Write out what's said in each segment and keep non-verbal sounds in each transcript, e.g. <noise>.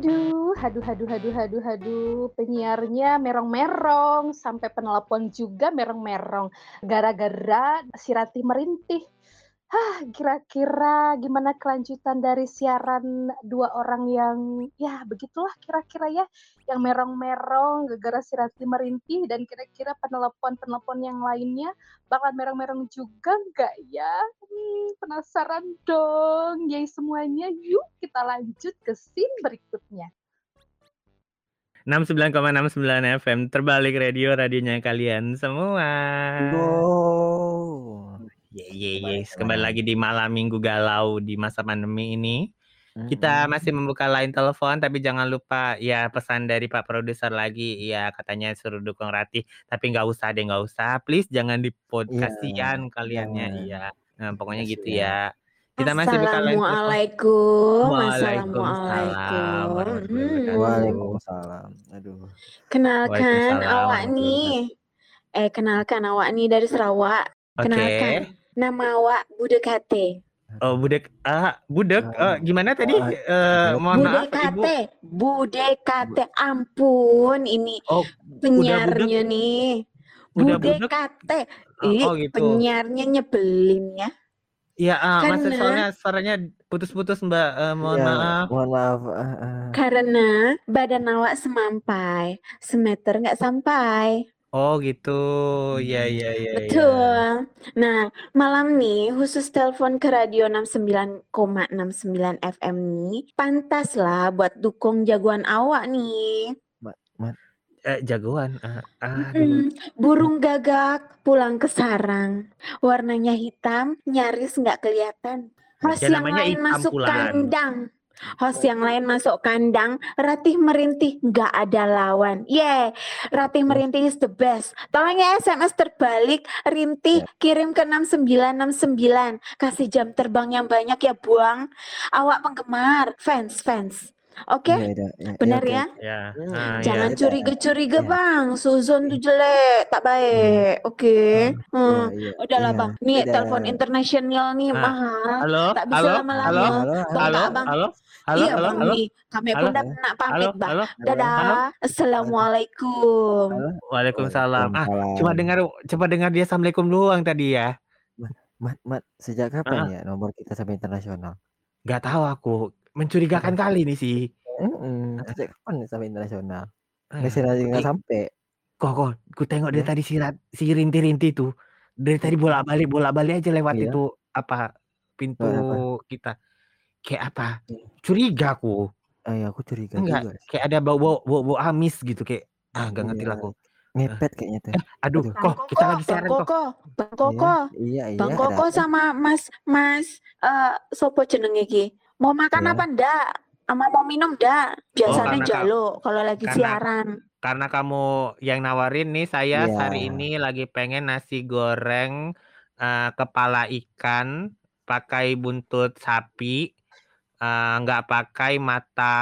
Aduh, haduh, haduh, haduh, haduh, haduh, penyiarnya merong-merong, sampai penelpon juga merong-merong, gara-gara si Ratih merintih. Hah, kira-kira gimana kelanjutan dari siaran dua orang yang ya begitulah kira-kira ya, yang merong-merong gara-gara si Ratih merintih dan kira-kira penelpon-penelpon yang lainnya bakal merong-merong juga nggak ya? Hmm, penasaran dong. Yay semuanya, yuk kita lanjut ke scene berikutnya. 69,69 FM terbalik radio radionya kalian semua. Wow. Ye ye yes. Kembali lagi di malam minggu galau di masa pandemi ini. Kita masih membuka line telepon tapi jangan lupa ya pesan dari Pak produser lagi ya katanya suruh dukung Ratih tapi nggak usah deh nggak usah please jangan di Iya, kasihan kaliannya jangan. iya. Nah, pokoknya gitu ya. Kita masih buka line telepon. Assalamualaikum. Waalaikumsalam Hmm. Waalaikumsalam. Aduh. Kenalkan awak nih. Eh, kenalkan awak nih dari Sarawak. Oke. Kenalkan. Nama awak Bude Kate. Oh, budek ah budek Ah, eh, gimana tadi? ah, Eh, mohon Bude maaf Ibu. Kate. Bude Kate. Ampun, ini Oh, penyiarnya nih. udah Bude budek. Kate. Oh, Ih, oh, gitu. penyiarnya nyebelin ya. Iya, ah, maksud Karena- soalnya suaranya putus-putus Mbak. Eh, mohon Iya, maaf. Mohon maaf. ah, ah. Karena badan awak semampai. Semeter nggak sampai. Oh, gitu. Iya, iya, iya, iya. Betul. Nah, malam nih khusus telepon ke radio 69,69 FM nih, pantas lah buat dukung jagoan awak nih. Eh, jagoan. Ah, aduh. Mm-mm. Burung gagak pulang ke sarang, warnanya hitam, nyaris nggak kelihatan. Ya, yang lain hitam masuk pulaan. kandang. Host yang lain masuk kandang, Ratih Merintih nggak ada lawan. Yeah, Ratih Merintih is the best. Tolong ya SMS terbalik, Rintih kirim ke 6969. Kasih jam terbang yang banyak ya, Buang. Awak penggemar, fans, fans. Oke, Iya, iya, iya, benar oke. ya? Ya. Hmm, ah, Jangan ya. iya. curiga-curiga Iya. bang, Suzon tuh jelek, tak baik. Oke, Iya, Hmm, iya, udahlah iya. bang. Nih Tidak. telepon internasional nih Ah, mahal, Halo, tak bisa halo, lama-lama. halo, Halo, halo. Bang, halo, tak, bang. halo, halo, iya halo, bang halo, nih, kami Halo. pun dah nak halo, pamit bang. halo, Dadah, halo. assalamualaikum. Halo. Waalaikumsalam. Ah, Waalaikumsalam. coba dengar, coba dengar dia assalamualaikum doang tadi ya. Mat, Mat, sejak kapan ya nomor kita sampai internasional? Gak tahu aku. Mencurigakan kali nih sih. Mm-mm, Sejak kapan sampai internasional? Ah, Nggak sih nggak sampai. Kok, kok, ku tengok dia Ya. tadi si, Rat- si rinti-rinti tuh. Dari tadi bolak-balik, bolak-balik aja lewat Iya. itu apa pintu apa? kita. Kayak apa? Iya. Curiga aku. Ah, ya, aku curiga Enggak, juga. kayak ada bau-bau bau-bau amis gitu kayak ah nggak ngerti lah Iya, aku. Ngepet kayaknya tuh. Eh, aduh, Aduh. kok kita lagi Bang siaran kok. Koko, Bang Koko, iya, iya. Bang ada Koko apa? sama Mas Mas eh sopo jenenge iki? Mau makan Iya. apa ndak? Sama mau minum ndak? Biasanya karena ka- jaluk kalau lagi karena- siaran. Karena kamu yang nawarin nih saya Iya. hari ini lagi pengen nasi goreng eh, kepala ikan pakai buntut sapi eh, nggak pakai mata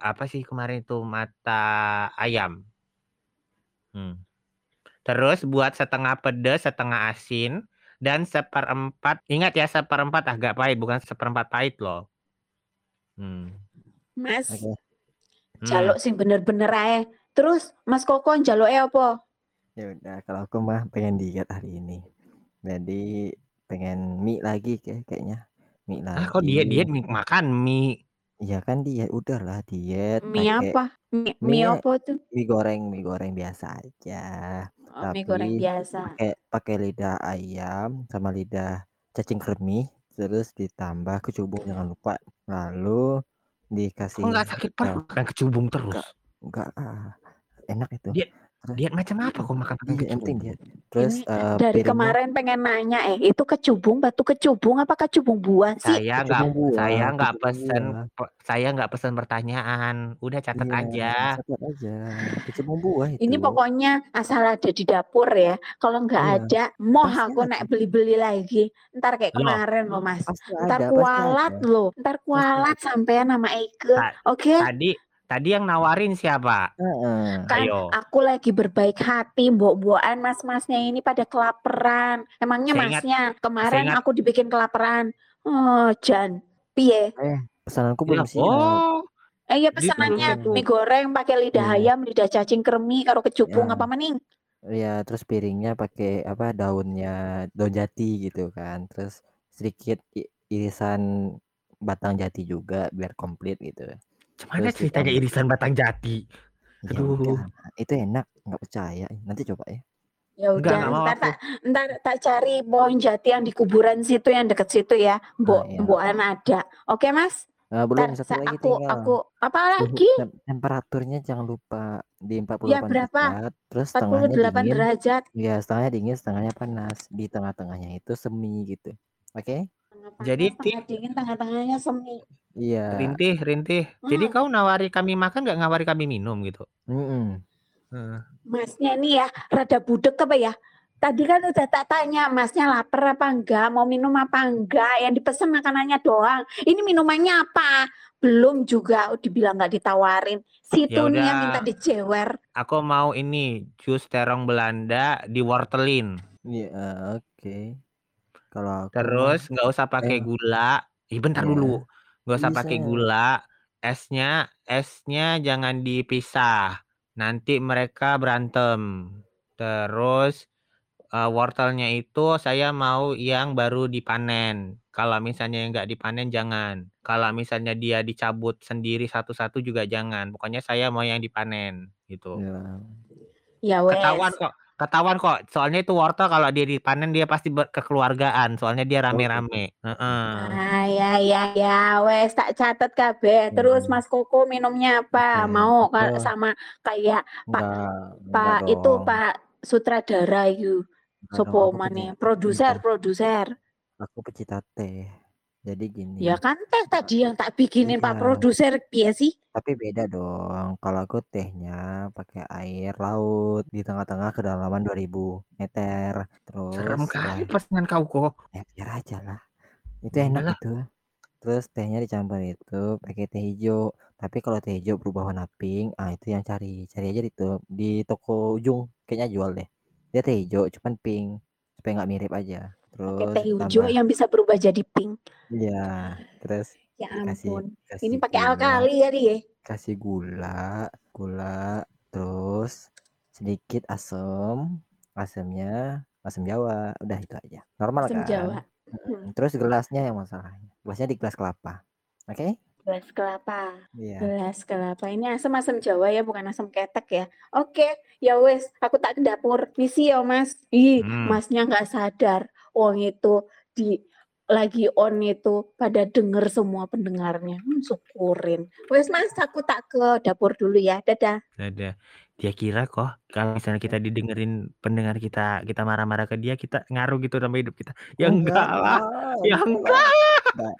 apa sih kemarin itu mata ayam. Hmm. Terus buat setengah pedas, setengah asin dan seperempat. Ingat ya seperempat agak pahit bukan seperempat pahit loh. Hmm. Mas, Oke. Hmm. jaluk sing bener-bener ae. Terus Mas Koko njaluke apa? Ya udah, kalau aku mah pengen diet hari ini. Jadi pengen mie lagi kayak kayaknya. Mie lagi. Ah, kok diet diet mie- makan mie Iya kan diet, udahlah diet. Mie pakai apa? Mie, mie Mie- apa tuh? Mie goreng, mie goreng biasa aja. Oh, mie goreng Tapi biasa. Pakai pakai lidah ayam sama lidah cacing kremi, terus ditambah kecubung jangan lupa. Lalu dikasih kok nggak sakit perut kan kecubung terus. enggak ah, enak itu. Diet diet macam apa kok makan pakai Iya, yang penting kecubung? Terus Ini eh, Dari piringnya kemarin pengen nanya eh itu kecubung batu kecubung apa kecubung buah sih? Saya nggak saya nggak pesen buah. saya nggak pesen pertanyaan. Udah catat Iya, aja. catat aja. Kecubung buah itu. Ini pokoknya asal ada di dapur ya. Kalau nggak Iya. ada, moh Pasti aku ada. naik beli-beli lagi. Ntar kayak Loh. kemarin loh mas. Pasti Ntar ada, kualat loh. Ntar kualat sampean sama Eike. Oke? Tadi tadi yang nawarin siapa? Heeh. Kan Ayo. aku lagi berbaik hati, mbok-mbokan mas-masnya ini pada kelaparan. Emangnya Saya ingat- masnya kemarin ingat- aku dibikin kelaparan. Oh, Jan. Piye? Pesananku Ya, belum siap. oh, Eh iya Gitu. pesanannya mie goreng pakai lidah Iya. ayam, lidah cacing kremi karo kecubung Ya. apa maning? Ya, terus piringnya pakai apa daunnya daun jati gitu kan. Terus sedikit irisan batang jati juga biar komplit gitu. Gimana Terus ceritanya irisan batang jati? Ya Aduh. udah, itu enak, nggak percaya. Nanti coba ya. Ya udah, enggak ntar tak ntar tak cari pohon jati yang di kuburan situ yang deket situ ya. Mbok iya. mbokan ada. Oke, Mas? Eh, belum Ntar satu sa- lagi aku tinggal. aku apa Suhu lagi? tem- temperaturnya jangan lupa di 48 Ya, berapa? derajat. Terus setengahnya 48 dingin. derajat. Ya, setengahnya dingin, setengahnya panas. Di tengah-tengahnya itu semi gitu. Oke? Tengah Jadi, panas, tengah dingin, tengah-tengahnya semi. Iya. Rintih, rintih. Jadi Hmm. kau nawari kami makan nggak ngawari kami minum gitu? Mm-mm. Heeh. Masnya ini ya rada budek apa ya? Tadi kan udah tak tanya, masnya lapar apa enggak, mau minum apa enggak, yang dipesan makanannya doang. Ini minumannya apa? Belum juga dibilang nggak ditawarin. Situ nih yang minta dijewer. Aku mau ini jus terong Belanda diwortelin. Iya, oke. Kalau Terus nggak usah pakai Eh. gula. Ih, bentar Iya. dulu. Nggak usah pakai gula. Esnya, esnya jangan dipisah. Nanti mereka berantem. Terus eh, wortelnya itu saya mau yang baru dipanen. Kalau misalnya yang nggak dipanen jangan. Kalau misalnya dia dicabut sendiri satu-satu juga jangan. Pokoknya saya mau yang dipanen gitu. ya, Ya wes. Ketahuan kok. Ketahuan kok. Soalnya itu wortel kalau dia dipanen dia pasti kekeluargaan. Soalnya dia gitu. rame-rame. Heeh. Ah, ya, ya, ya, wes tak catat kabeh. Terus Hmm. Mas Koko minumnya apa? Oke, Mau aku- sama kayak Pak enggak, Pak enggak itu. Pak sutradara itu. Dong, Sopo pecinta- Produser, produser. Aku pecinta teh. Jadi gini. Ya kan teh tadi yang tak bikinin Pak Iya. produser ya sih. Tapi beda dong. Kalau aku tehnya pakai air laut di tengah-tengah kedalaman 2000 meter. Terus Serem udah kali pesanan kau kok. ya biar aja lah. Itu enak itu. Terus tehnya dicampur itu pakai teh hijau. Tapi kalau teh hijau berubah warna pink, ah itu yang cari. Cari aja itu di toko ujung kayaknya jual deh. Dia teh hijau cuman pink supaya nggak mirip aja. Pakai Terus teh hijau tambah yang bisa berubah jadi pink. iya, terus Ya ampun. kasih Ini pakai gula. alkali ya dia. kasih gula, gula, terus sedikit asam, asamnya asam Jawa, udah itu aja. Normal Asam kan? Jawa. Mm, Terus gelasnya yang masalahnya. Gelasnya di gelas kelapa. Oke? Gelas kelapa. Iya. Gelas kelapa. Ini asam-asam Jawa ya, bukan asam ketek ya. Oke, ya wes, aku tak ke dapur. Misi ya, Mas. Ih, Hmm. Masnya nggak sadar. Wong itu di lagi on itu pada denger semua pendengarnya. Hmm, syukurin. Wes, Mas, aku tak ke dapur dulu ya. Dadah. Ada. Dia kira kok kalau misalnya kita didengerin pendengar kita kita marah-marah ke dia kita ngaruh gitu sama hidup kita. Ya enggak lah. Ya enggak. Ga-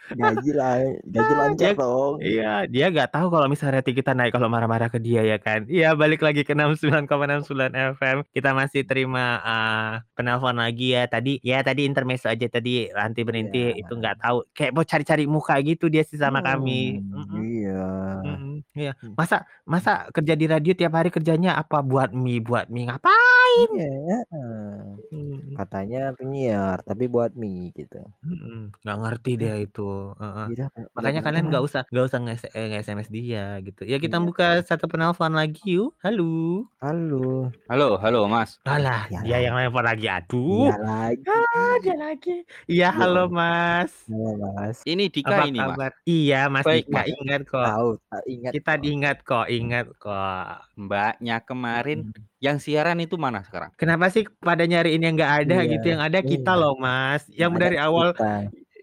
Gaji lah, gaji Ah, lancar dia- dong. Iya, dia nggak tahu kalau misalnya rating kita naik kalau marah-marah ke dia ya kan. Iya, balik lagi ke 69,69 FM. Kita masih terima uh, penelpon lagi ya tadi. Ya tadi intermezzo aja tadi Ranti berhenti Iya. itu nggak tahu. Kayak mau cari-cari muka gitu dia sih sama kami. Hmm, Mm-mm. Iya. Mm-mm, Iya. Hmm. Masa masa kerja di radio tiap hari kerjanya apa buat mie buat mie ngapain? Iya. heeh. Mm, Katanya penyiar, tapi buat mie gitu. mm-mm. Nggak ngerti dia itu. Heeh. Tidak, nggak Makanya bisa. kalian nggak usah nggak usah nge- eh, nge-SMS dia gitu. Ya kita Iya. buka satu penelpon lagi yuk. Halo. Halo. Halo, halo Mas. Alah, Ya dia lah. yang nelpon lagi. Aduh. Iya lagi. Ah, dia lagi. Iya, halo Mas. Halo, Mas. Ini Dika Apa ini Mas. kabar? Iya, Mas Baik, Dika Mas. ingat kok. Tahu, tak ingat. Kita kok. diingat kok, ingat kok. Mbaknya kemarin yang siaran itu mana sekarang? Kenapa sih pada nyariin yang nggak ada Iya, gitu? Yang ada kita iya. loh, Mas. Yang Ada dari awal kita.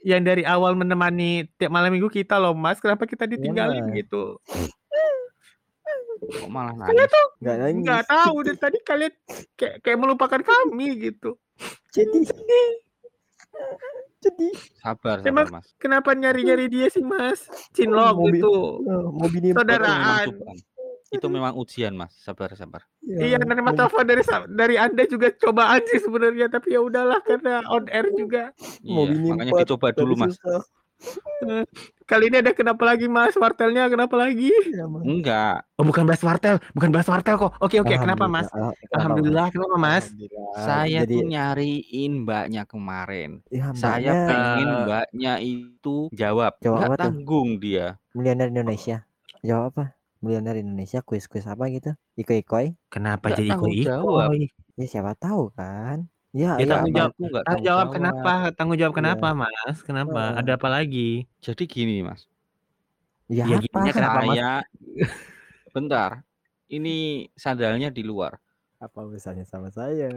yang dari awal menemani tiap malam minggu kita loh, Mas. Kenapa kita ditinggalin Iya. gitu? Kok malah Kalian nangis? tuh Nggak nangis. nggak tahu dari tadi kalian kayak kayak melupakan kami gitu. Jadi. Jadi. Sabar, Emang- sabar Mas. Kenapa nyari-nyari dia sih, Mas? Cinlok Mobil- gitu. Oh, mau bini Itu memang Saudaraan. cobaan. Itu memang ujian Mas. Sabar, sabar. Iya, nerima telepon dari dari Anda juga cobaan sih sebenarnya, tapi ya udahlah karena on air juga. Mau Iya, makanya dicoba dulu Mas. susah. <laughs> Kali ini ada kenapa lagi, Mas? Wartelnya kenapa lagi? Ya, Mas. Enggak, Oh, bukan bahas wartel, bukan bahas wartel kok. Oke, oke, kenapa, Mas? Alhamdulillah. Alhamdulillah, kenapa, Mas? Alhamdulillah. saya Jadi, tuh nyariin mbaknya kemarin. ya, Saya pengen mbaknya itu jawab. Jawab Enggak apa tuh? tanggung dia. miliuner Indonesia. Jawab apa? Miliuner Indonesia kuis-kuis apa gitu? Iko-ikoi? Kenapa Nggak jadi ikoi-ikoi? Ya siapa tahu kan. Ya, Ya ya tanggung jawab, Aku nggak tanggung tanggung jawab jawab. kenapa? Tanggung jawab Iya. kenapa, Mas? Kenapa? Heeh. Ada apa lagi? Jadi gini mas, Ya, Ya apa? kenapa, Mas? saya bentar, ini sandalnya di luar. Apa urusannya sama saya?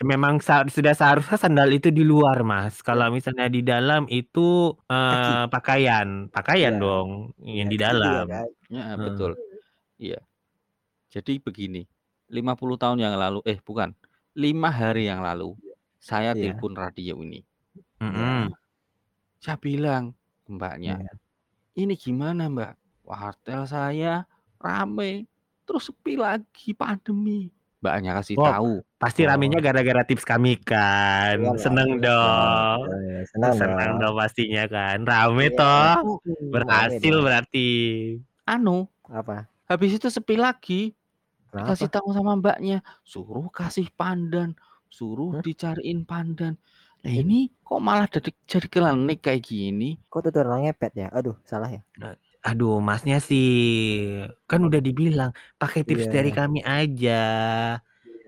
Memang sa- sudah seharusnya sandal itu di luar, Mas. Ya. Kalau misalnya di dalam itu eh, pakaian, pakaian Iya. dong yang di Ya, ya dalam. kan? Ya betul. Iya. Jadi begini, 50 tahun yang lalu, eh bukan, lima hari yang lalu, saya Iya. telepon radio ini. Mm-mm. Saya bilang ke mbaknya, Iya. ini gimana mbak? Wartel saya rame, terus sepi lagi pandemi. Mbaknya kasih Oh, tahu. Pasti Oh. ramenya gara-gara tips kami kan. Iya, Seneng Bang. dong. Ya, senang Senang dong. dong pastinya kan. Rame Iya. toh. Mm, Berhasil dong. berarti. Anu, Apa? habis itu sepi lagi. Kenapa? Kasih tahu sama mbaknya, suruh kasih pandan, suruh Hah? dicariin pandan. Nah ini kok malah jadi jadi klinik kayak gini? Kok tutorial ngepet ya? Aduh, salah ya? Aduh, masnya sih kan udah dibilang pakai tips Iya. dari kami aja.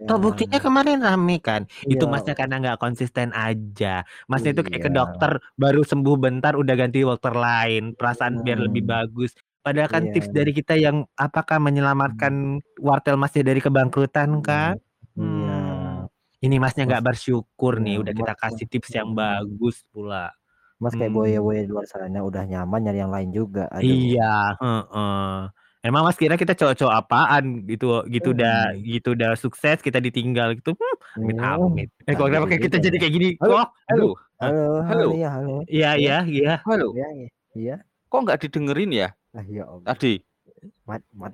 Ya. Toh buktinya kemarin rame kan. Itu Iya. masnya karena nggak konsisten aja. Masnya itu kayak ke Iya. dokter baru sembuh bentar udah ganti dokter lain. Perasaan biar lebih bagus. Padahal kan Iya. tips dari kita yang apakah menyelamatkan wartel masnya dari kebangkrutan kan? Iya. Hmm. Ini masnya nggak bersyukur nih Iya, udah kita mas- kasih tips yang Hmm. bagus pula. Mas kayak Hmm. boya-boya di luar sana udah nyaman nyari yang lain juga. Aduh. Iya, heeh. Emang Mas kira kita cowok-cowok apaan gitu gitu udah Hmm. gitu udah sukses kita ditinggal gitu. Hmm, amit Hmm. amit. Eh kok Nah, kenapa kayak kita jadi ya. kayak gini? Halo, Kok? Halo, Halo, halo, Halo. iya, halo. Iya iya iya. halo. Iya, iya. Iya. Kok nggak didengerin ya Ah, ya Allah. tadi? Mat, mat,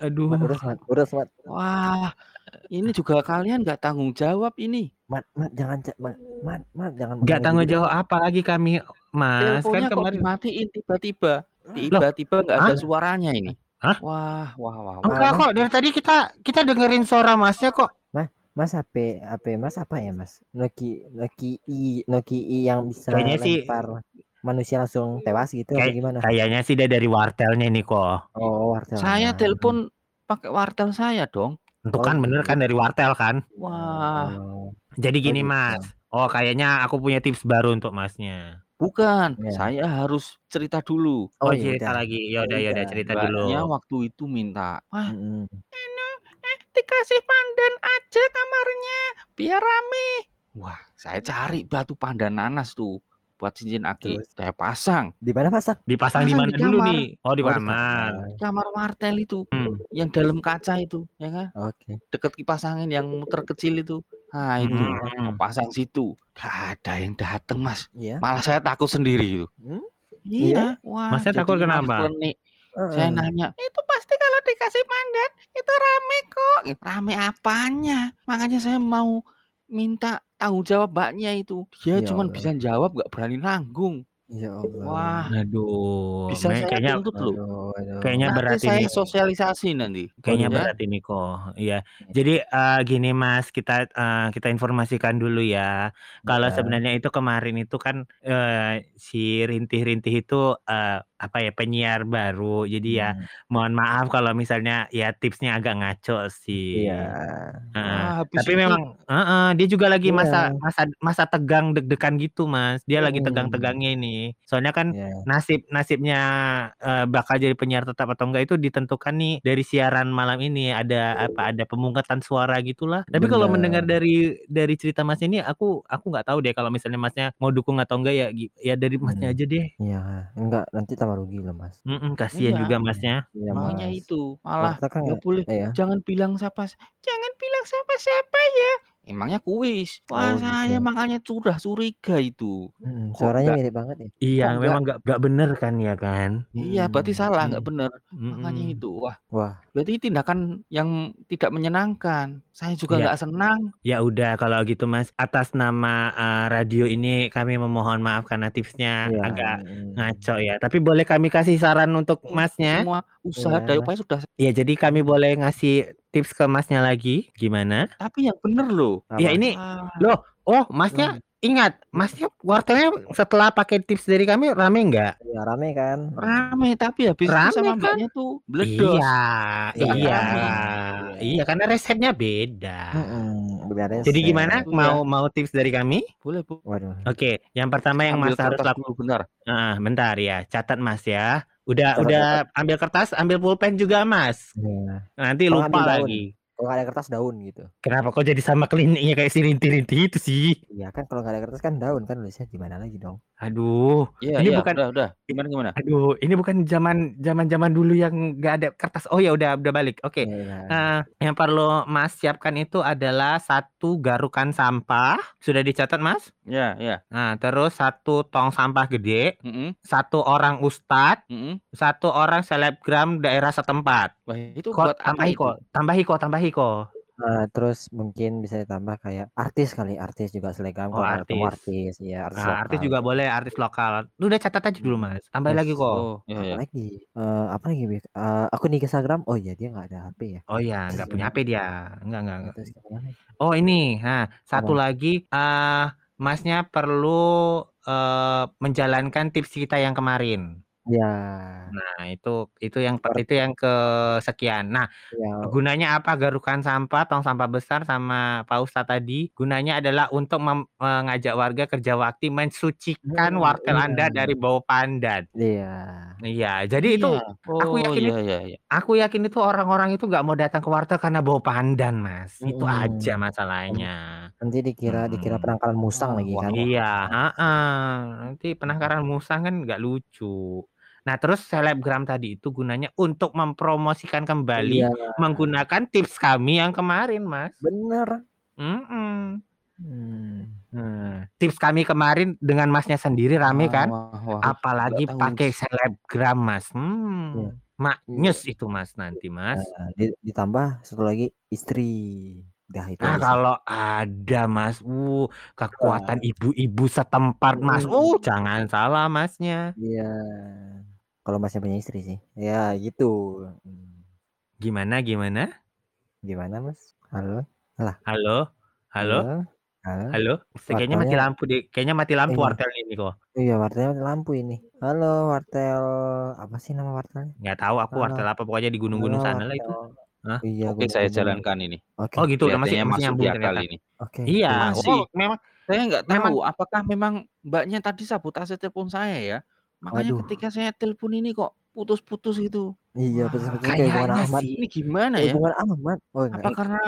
Aduh. mat, urus, mat, urus, mat, Wah, ini juga kalian nggak tanggung jawab ini. mat, mat, jangan, mat, mat, mat, jangan. Nggak tanggung gitu. jawab apa lagi kami Mas kan Teleponnya kok kemarin dimatiin tiba-tiba. Tiba-tiba nggak ada suaranya ini. Hah? Wah, wah, wah. wah. enggak Mas. kok dari tadi kita kita dengerin suara Masnya kok. Mas HP, HP Mas apa ya, Mas? Noki, Noki I, Noki I yang bisa Kayaknya sih- lempar manusia langsung tewas gitu Kayak- apa gimana? Kayaknya sih dia dari wartelnya nih kok. Oh, wartelnya. Saya telepon pakai wartel saya dong. Itu Oh, kan bener gitu. kan dari wartel kan. Wah, Oh, Jadi gini gitu. Mas. Oh kayaknya aku punya tips baru untuk Masnya. bukan. Ya. Saya harus cerita dulu. Oh, Oh, ya cerita udah. lagi. Ya udah ya udah udah. cerita Mbaknya dulu. waktu itu minta, wah mm-mm. dikasih pandan aja kamarnya biar rame. Wah, saya cari batu pandan nanas tuh buat cincin aki. Terus? Saya pasang Di mana pasang? Dipasang di Pasang mana di dulu nih? Oh di Oh, kamar. kamar wartel itu, Hmm. yang dalam kaca itu, ya kan? Oke. Deket kipas angin yang muter kecil itu. Nah, itu Hmm. pasang situ. Gak ada yang dateng, Mas. Iya. Malah saya takut sendiri itu. Hmm? Iya. Wah, Masnya jadi takut kenapa? klenik. Saya Heeh. nanya, itu pasti kalau dikasih pandan itu rame kok. Rame apanya? Makanya saya mau minta tanggung jawab mbaknya itu. Dia Ya cuman Allah. bisa jawab gak berani nanggung. Ya Allah. Wah, Aduh, bisa me- saya kayaknya tuntut loh. Aduh. kayaknya Nanti berat saya ini. sosialisasi nanti. Kayaknya Ya. berat ini kok. Iya. Jadi eh, gini Mas, kita eh, kita informasikan dulu ya. Kalau Ya. sebenarnya itu kemarin itu kan eh, si Rintih-Rintih itu eh, apa ya penyiar baru. Jadi ya Hmm, mohon maaf kalau misalnya ya tipsnya agak ngaco sih. Iya. Wah, habis Tapi itu memang heeh, dia juga lagi masa Iya. masa masa tegang deg-degan gitu, Mas. Dia lagi Hmm. tegang-tegangnya ini. Soalnya kan Iya. nasib nasibnya eh, bakal jadi penyiar tetap atau enggak itu ditentukan nih dari siaran malam ini ada apa ada pemungkatan suara gitulah. Tapi kalau mendengar dari dari cerita Mas ini aku aku nggak tahu deh kalau misalnya Masnya mau dukung atau enggak ya ya dari Masnya Hmm. aja deh. Iya, enggak nanti tambah rugi loh, Mas. Mm-mm, kasihan Iya. juga Masnya. Iya, makanya Mas. itu malah kan nggak boleh. Iya. Jangan bilang siapa, jangan bilang siapa-siapa ya. Emangnya kuis. Wah, Oh, saya gitu. makanya sudah curiga itu. Hmm, Kok suaranya nggak- mirip banget ya. Iya, nggak- memang nggak nggak bener kan ya kan. Iya, berarti Hmm, salah, nggak Hmm. benar. Makanya Mm-mm. itu, wah, Wah, berarti tindakan yang tidak menyenangkan. Saya juga Iya. nggak senang. Ya udah kalau gitu Mas, atas nama eh, radio ini kami memohon maaf karena tipsnya iya. agak hmm. ngaco ya. Tapi boleh kami kasih saran untuk Masnya? Semua usaha Iya. dari upaya sudah, Ya jadi kami boleh ngasih tips ke Masnya lagi, gimana? tapi yang benar loh. Ya Apa? ini, Ah, loh, oh Masnya, ingat, Masnya wartelnya setelah pakai tips dari kami rame nggak? Ya rame kan. Rame tapi habis itu Rame sama kan? mbaknya tuh bledos. Iya, Iya, iya, rame. iya, karena resepnya beda. Mm-mm, beda Jadi resep. gimana? Iya. Mau mau tips dari kami? Boleh, Bu. Waduh. Oke, yang pertama yang Ambil Mas harus lakukan. dulu bentar. Ah, bentar ya, catat Mas ya. Udah udah ambil kertas, ambil pulpen juga Mas. Iya. Nanti Kalau lupa lagi. Kalau nggak ada kertas daun gitu. Kenapa kok jadi sama kliniknya kayak si rinti-rinti itu sih? Iya kan kalau nggak ada kertas kan daun kan nulisnya gimana lagi dong. Aduh, Iya, Ini iya, bukan- udah, udah. Gimana gimana? aduh, ini bukan zaman zaman zaman dulu yang nggak ada kertas. Oh ya udah udah balik. Oke. Iya. Eh, yang perlu Mas siapkan itu adalah satu garukan sampah. Sudah dicatat, Mas? Ya, ya. Nah, terus satu tong sampah gede, Mm-mm, satu orang ustadz, mm-mm. satu orang selebgram daerah setempat. Wah, itu Kok buat apa tambahi kok, tambahi kok, tambahi kok. Eh, terus mungkin bisa ditambah kayak artis kali, artis juga selebgram Oh, kalau nggak artis. artis, ya artis Nah, artis juga boleh, artis lokal. Lu udah catat aja dulu. Mas. Tambahin lagi kok. Oh, ya, Apa ya. lagi? Eh, apa lagi? Bek? Eh, aku nih Instagram. Oh iya dia nggak ada HP ya. Oh iya, nggak punya HP dia. Enggak, enggak, enggak. Oh ini, nah satu Apa? lagi, eh Masnya perlu eh menjalankan tips kita yang kemarin. Ya, Nah itu itu yang per- itu yang kesekian. Nah ya. gunanya apa garukan sampah, tong sampah besar sama Pak Ustadz tadi? Gunanya adalah untuk mem- mengajak warga kerja bakti mensucikan Hmm, wartel iya. Anda dari bau pandan. Iya. Iya, jadi itu Iya. aku Oh, yakin iya, iya, iya. aku yakin itu orang-orang itu nggak mau datang ke wartel karena bau pandan, Mas. Itu Mm-mm. aja masalahnya. Nanti dikira dikira Hmm. penangkalan musang lagi Wah, kan. Iya, heeh. Nanti penangkaran musang kan nggak lucu. Nah, terus selebgram tadi itu gunanya untuk mempromosikan kembali Iya, menggunakan tips kami yang kemarin, Mas. bener. Mm-mm. Hmm. Nah, tips kami kemarin dengan Masnya sendiri rame kan? Wah, wah, wah. Apalagi pakai selebgram, Mas. Hmm. Maknyus itu, Mas, nanti, Mas. Nah, di- ditambah satu lagi istri. Dah itu Nah, kalau ada Mas, uh, kekuatan ibu-ibu setempat Mas. Hmm. Uh, jangan salah Masnya. Iya. Kalau masnya punya istri sih. Ya gitu. Gimana gimana? Gimana mas? Halo? Halo? Halo? Halo? Halo? Kayaknya mati lampu deh. Kayaknya mati lampu Iya. wartel ini kok. Iya wartelnya mati lampu ini. Halo wartel apa sih nama wartelnya? Nggak tahu aku Halo. wartel apa pokoknya di gunung-gunung Halo, sana lah itu. wartel. Hah? Iya. Oke, saya jalankan ini. Oke. Oh gitu, udah masih masih masuk nyambung ternyata. ini. Oke. Iya, Masih. oh memang Saya nggak Memang- tahu apakah memang mbaknya tadi sabotase telepon saya ya. Makanya Waduh. ketika saya telepon ini kok putus-putus gitu. Iya Wah, betul-betul kayak hubungan sih. Ini gimana ya? hubungan amat. Oh Apa enggak. karena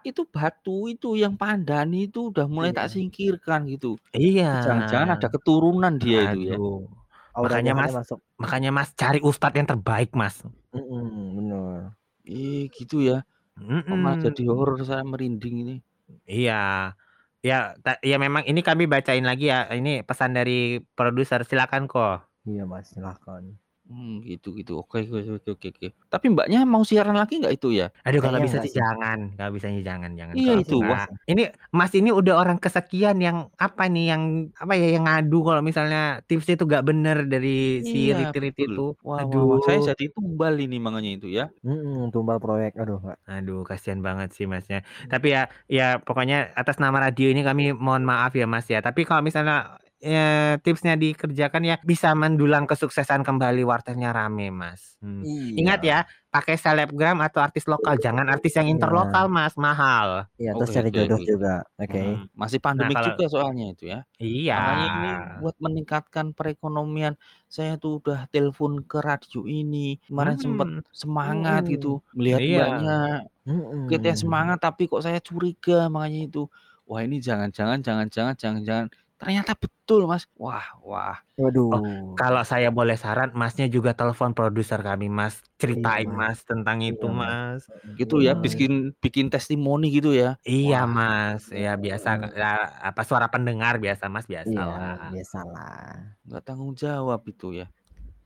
itu batu itu yang pandan itu udah mulai tak Iya. singkirkan gitu. Iya. Jangan-jangan ada keturunan dia itu ya. Aduh. Makanya, Mas. masuk. Makanya Mas cari ustadz yang terbaik, Mas. Mm-mm, bener. Eh gitu ya. Kok malah Mm-mm. jadi horor saya merinding ini. Iya. Ya, ya memang ini kami bacain lagi ya. Ini pesan dari produser. Silakan kok. Iya mas silahkan. Hmm, gitu gitu. Oke, oke, oke, oke, oke. Tapi mbaknya mau siaran lagi nggak itu ya? Aduh kalau Kayaknya bisa enggak sih jangan, kalau bisa sih jangan, jangan. Iya, Kalau itu, wah. Ini Mas ini udah orang kesekian yang apa nih yang apa ya yang ngadu kalau misalnya tips itu gak bener dari si Iya, Riti-Riti betul. itu. Wah, wah, Aduh. wah. Saya jadi tumbal ini makanya itu ya. Mm-mm, tumbal proyek. Aduh enggak. Aduh, kasihan banget sih Masnya. Tapi ya ya pokoknya atas nama radio ini kami mohon maaf ya Mas ya. Tapi kalau misalnya ya, tipsnya dikerjakan ya bisa mendulang kesuksesan kembali wartelnya rame Mas. Hmm. Ingat ya, pakai selebgram atau artis lokal, jangan artis yang Iya. interlokal Mas, mahal. Iya terus cari oke, jodoh juga. Oke. Hmm. Masih pandemik kalau- juga soalnya itu ya. Iya. Makanya ini buat meningkatkan perekonomian. Saya tuh udah telepon ke radio ini. Kemarin sempet Hmm. semangat Hmm. gitu melihat Iya. mbaknya. Mm-mm. Kita semangat tapi kok saya curiga makanya itu. Wah, ini jangan-jangan jangan-jangan jangan-jangan ternyata betul, Mas. Wah, wah. Waduh. Kalau saya boleh saran, Masnya juga telepon produser kami, Mas. Ceritain, Iya. Mas, tentang itu, Iya, Mas. Gitu ya, Bener. bikin bikin testimoni gitu ya. Iya, Wah. Mas. Ya biasa ya, apa suara pendengar biasa, Mas, biasa Iya lah. biasalah. Nggak tanggung jawab itu ya.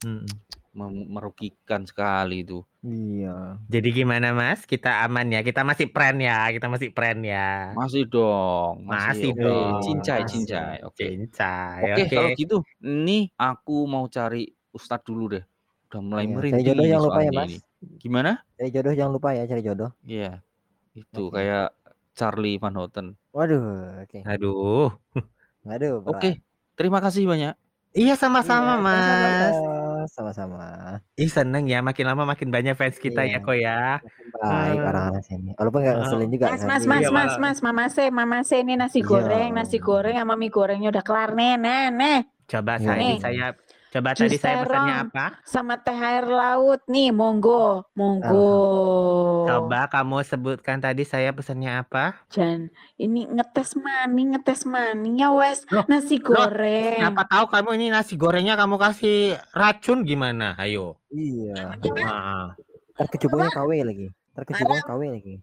Mm. Mem- Merugikan sekali itu. Iya. Jadi gimana, Mas? Kita aman ya? Kita masih pren ya? Kita masih pren ya? Masih dong, Masih Oke, dong. cincai, Masih. cincai. Oke. Cincai. Oke, Oke. kalau gitu, nih aku mau cari Ustadz dulu deh. Udah mulai Iya, merinding Cari jodoh ini jangan lupa ya mas. ini. Gimana? Cari jodoh jangan lupa ya cari jodoh. Iya, itu Oke. kayak Charlie Van Houten. Waduh. Oke. Aduh. Waduh, berat. Oke, terima kasih banyak. Iya sama-sama Iya, mas. sama-sama, sama-sama. Ih seneng ya makin lama makin banyak fans kita Iya. ya kok ya. Baik Hmm. orang-orang sini. Walaupun nggak Hmm. ngeselin juga Mas, mas, Iya. mas, Iya, mas, mas, mama se, mama se ini nasi Iya. goreng, nasi goreng sama mie gorengnya udah kelar nih, nih, nih. Coba Iya. saya saya coba Jus tadi saya pesannya apa? Sama teh air laut nih, monggo, monggo. Coba kamu sebutkan tadi saya pesannya apa? Jan, ini ngetes mani, ngetes mani ya wes, Loh, nasi loh, goreng. Siapa tahu kamu ini nasi gorengnya kamu kasih racun gimana? Ayo. Iya. Nah, Ntar kecubungnya KW lagi. Kecubung KW lagi.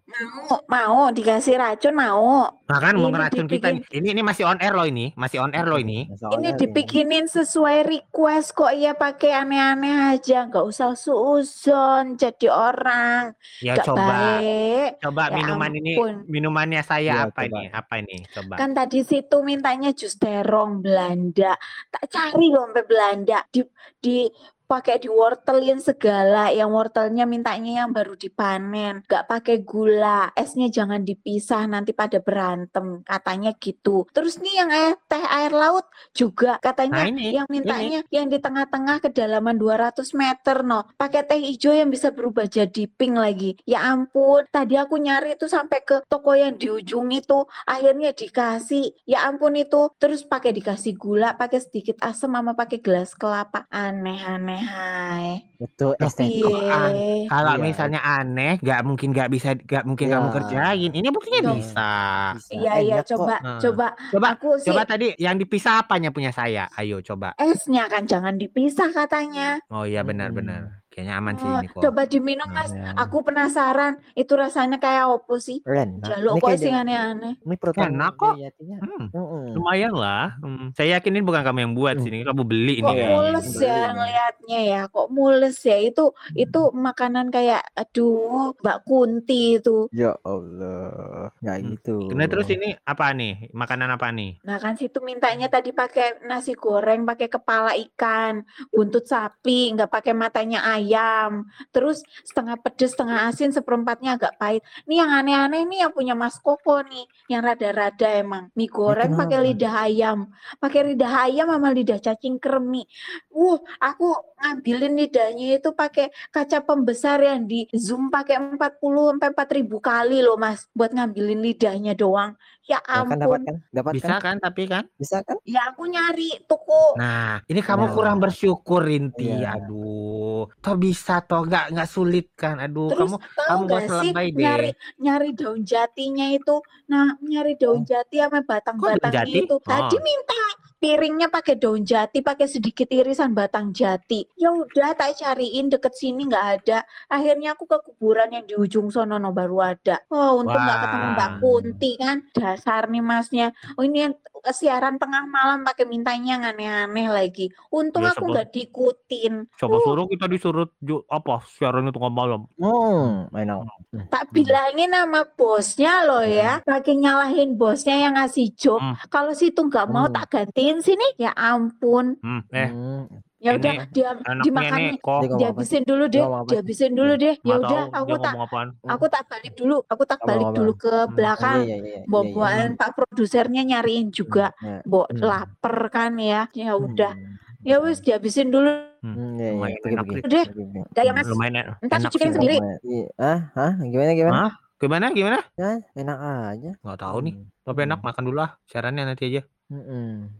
Mau, mau dikasih racun mau. nah kan mau Ini ngeracun kita. Ini ini masih on air loh ini, masih on air loh ini. Ini dibikinin sesuai request kok ya pakai aneh-aneh aja, nggak usah suuzon jadi orang, Ya nggak coba. baik. Coba Ya minuman ini ampun. minumannya saya Iya, apa coba. ini? Apa ini? Coba. Kan tadi situ mintanya jus terong Belanda. Tak cari loh sampai Belanda. Di di pakai diwortelin segala yang wortelnya mintanya yang baru dipanen nggak pakai gula esnya jangan dipisah nanti pada berantem katanya gitu. Terus nih yang air, teh air laut juga katanya Nah, ini, yang mintanya yang di tengah-tengah kedalaman 200 meter no. Pakai teh hijau yang bisa berubah jadi pink lagi. Ya ampun tadi aku nyari itu sampai ke toko yang di ujung itu akhirnya dikasih. Ya ampun itu terus pakai dikasih gula pakai sedikit asam sama pakai gelas kelapa. Aneh-aneh hai Betul Piye? Kalau Iya. misalnya aneh, nggak mungkin nggak bisa, nggak mungkin kamu Iya. kerjain. Ini buktinya Iya. bisa. Iya Eh, iya enak kok. coba Nah. coba Coba, aku sih coba tadi yang dipisah apanya punya saya? Ayo coba. esnya kan jangan dipisah katanya Oh iya Mm-mm. benar-benar. Kayaknya aman sih Oh, ini kok. coba diminum mas Ya. aku penasaran itu rasanya kayak apa sih Enak. jaluk kok sih aneh-aneh Ini protein Enak kok. jatinya. Hmm, lumayan lah. Hmm, Saya yakin ini bukan kamu yang buat Hmm. sini, kamu beli ini kok kayaknya. mules ya ngelihatnya ya kok mules ya itu itu makanan kayak aduh Mbak Kunti itu Ya Allah. Nggak Hmm. gitu. Nah terus ini apa nih? Makanan apa nih? nah kan situ mintanya tadi pakai nasi goreng pakai kepala ikan buntut sapi nggak pakai matanya ayam terus setengah pedes setengah asin seperempatnya agak pahit. Nih yang aneh-aneh nih yang punya Mas Koko nih yang rada-rada emang. Mie goreng pakai lidah ayam pakai lidah ayam sama lidah cacing kremi. Uh aku ngambilin lidahnya itu pakai kaca pembesar yang di zoom pakai 40 sampai 4000 kali loh Mas buat ngambilin lidahnya doang ya Ya kan dapat ampun kan? Dapat Bisa kan? kan tapi kan? Bisa kan? ya aku nyari toko Nah, ini kamu Nah. kurang bersyukur Rinti. Iya. Aduh, toh bisa toh nggak nggak sulit kan? Aduh, Terus kamu kamu nggak gak sih deh. nyari nyari daun jatinya itu, nah nyari daun jati sama batang-batangnya jati? itu. Tadi Oh. minta piringnya pakai daun jati, pakai sedikit irisan batang jati. Ya udah, tak cariin deket sini nggak ada. Akhirnya aku ke kuburan yang di ujung sono no, baru ada. Oh, untung nggak ketemu Mbak. Kunti kan. Dasar nih masnya. Oh ini yang siaran tengah malam pakai mintanya yang aneh-aneh lagi. Untung Ya, aku nggak diikutin. Coba Uh. suruh kita disuruh ju- apa siaran itu malam. Hmm, enak. Tak bilangin sama bosnya loh ya, pakai nyalahin bosnya yang ngasih job. Hmm. Kalau situ nggak mau Hmm. tak gantiin sini, ya ampun. Hmm, eh, Hmm. Ya udah dia dimakan nih kok Dia ngomong apa? dihabisin dulu deh, dihabisin dulu deh. Ya udah, aku tak aku tak balik dulu, aku tak balik dulu ke Hmm. belakang. Iya, iya, iya, iya, Bawa-bawaan Pak produsernya nyariin juga. Bo Hmm. lapar kan ya. Ya udah. Hmm. Ya wis dihabisin dulu Hmm. Lumayan Pergi, enak sih. Udah ya Mas. Lumayan e- Entar cuci sendiri. Ah, hah? Gimana gimana? Hah? Gimana gimana? Ya, enak aja. Nggak tahu nih. Hmm. Tapi enak makan dulu lah. Siarannya nanti aja. Mm-mm.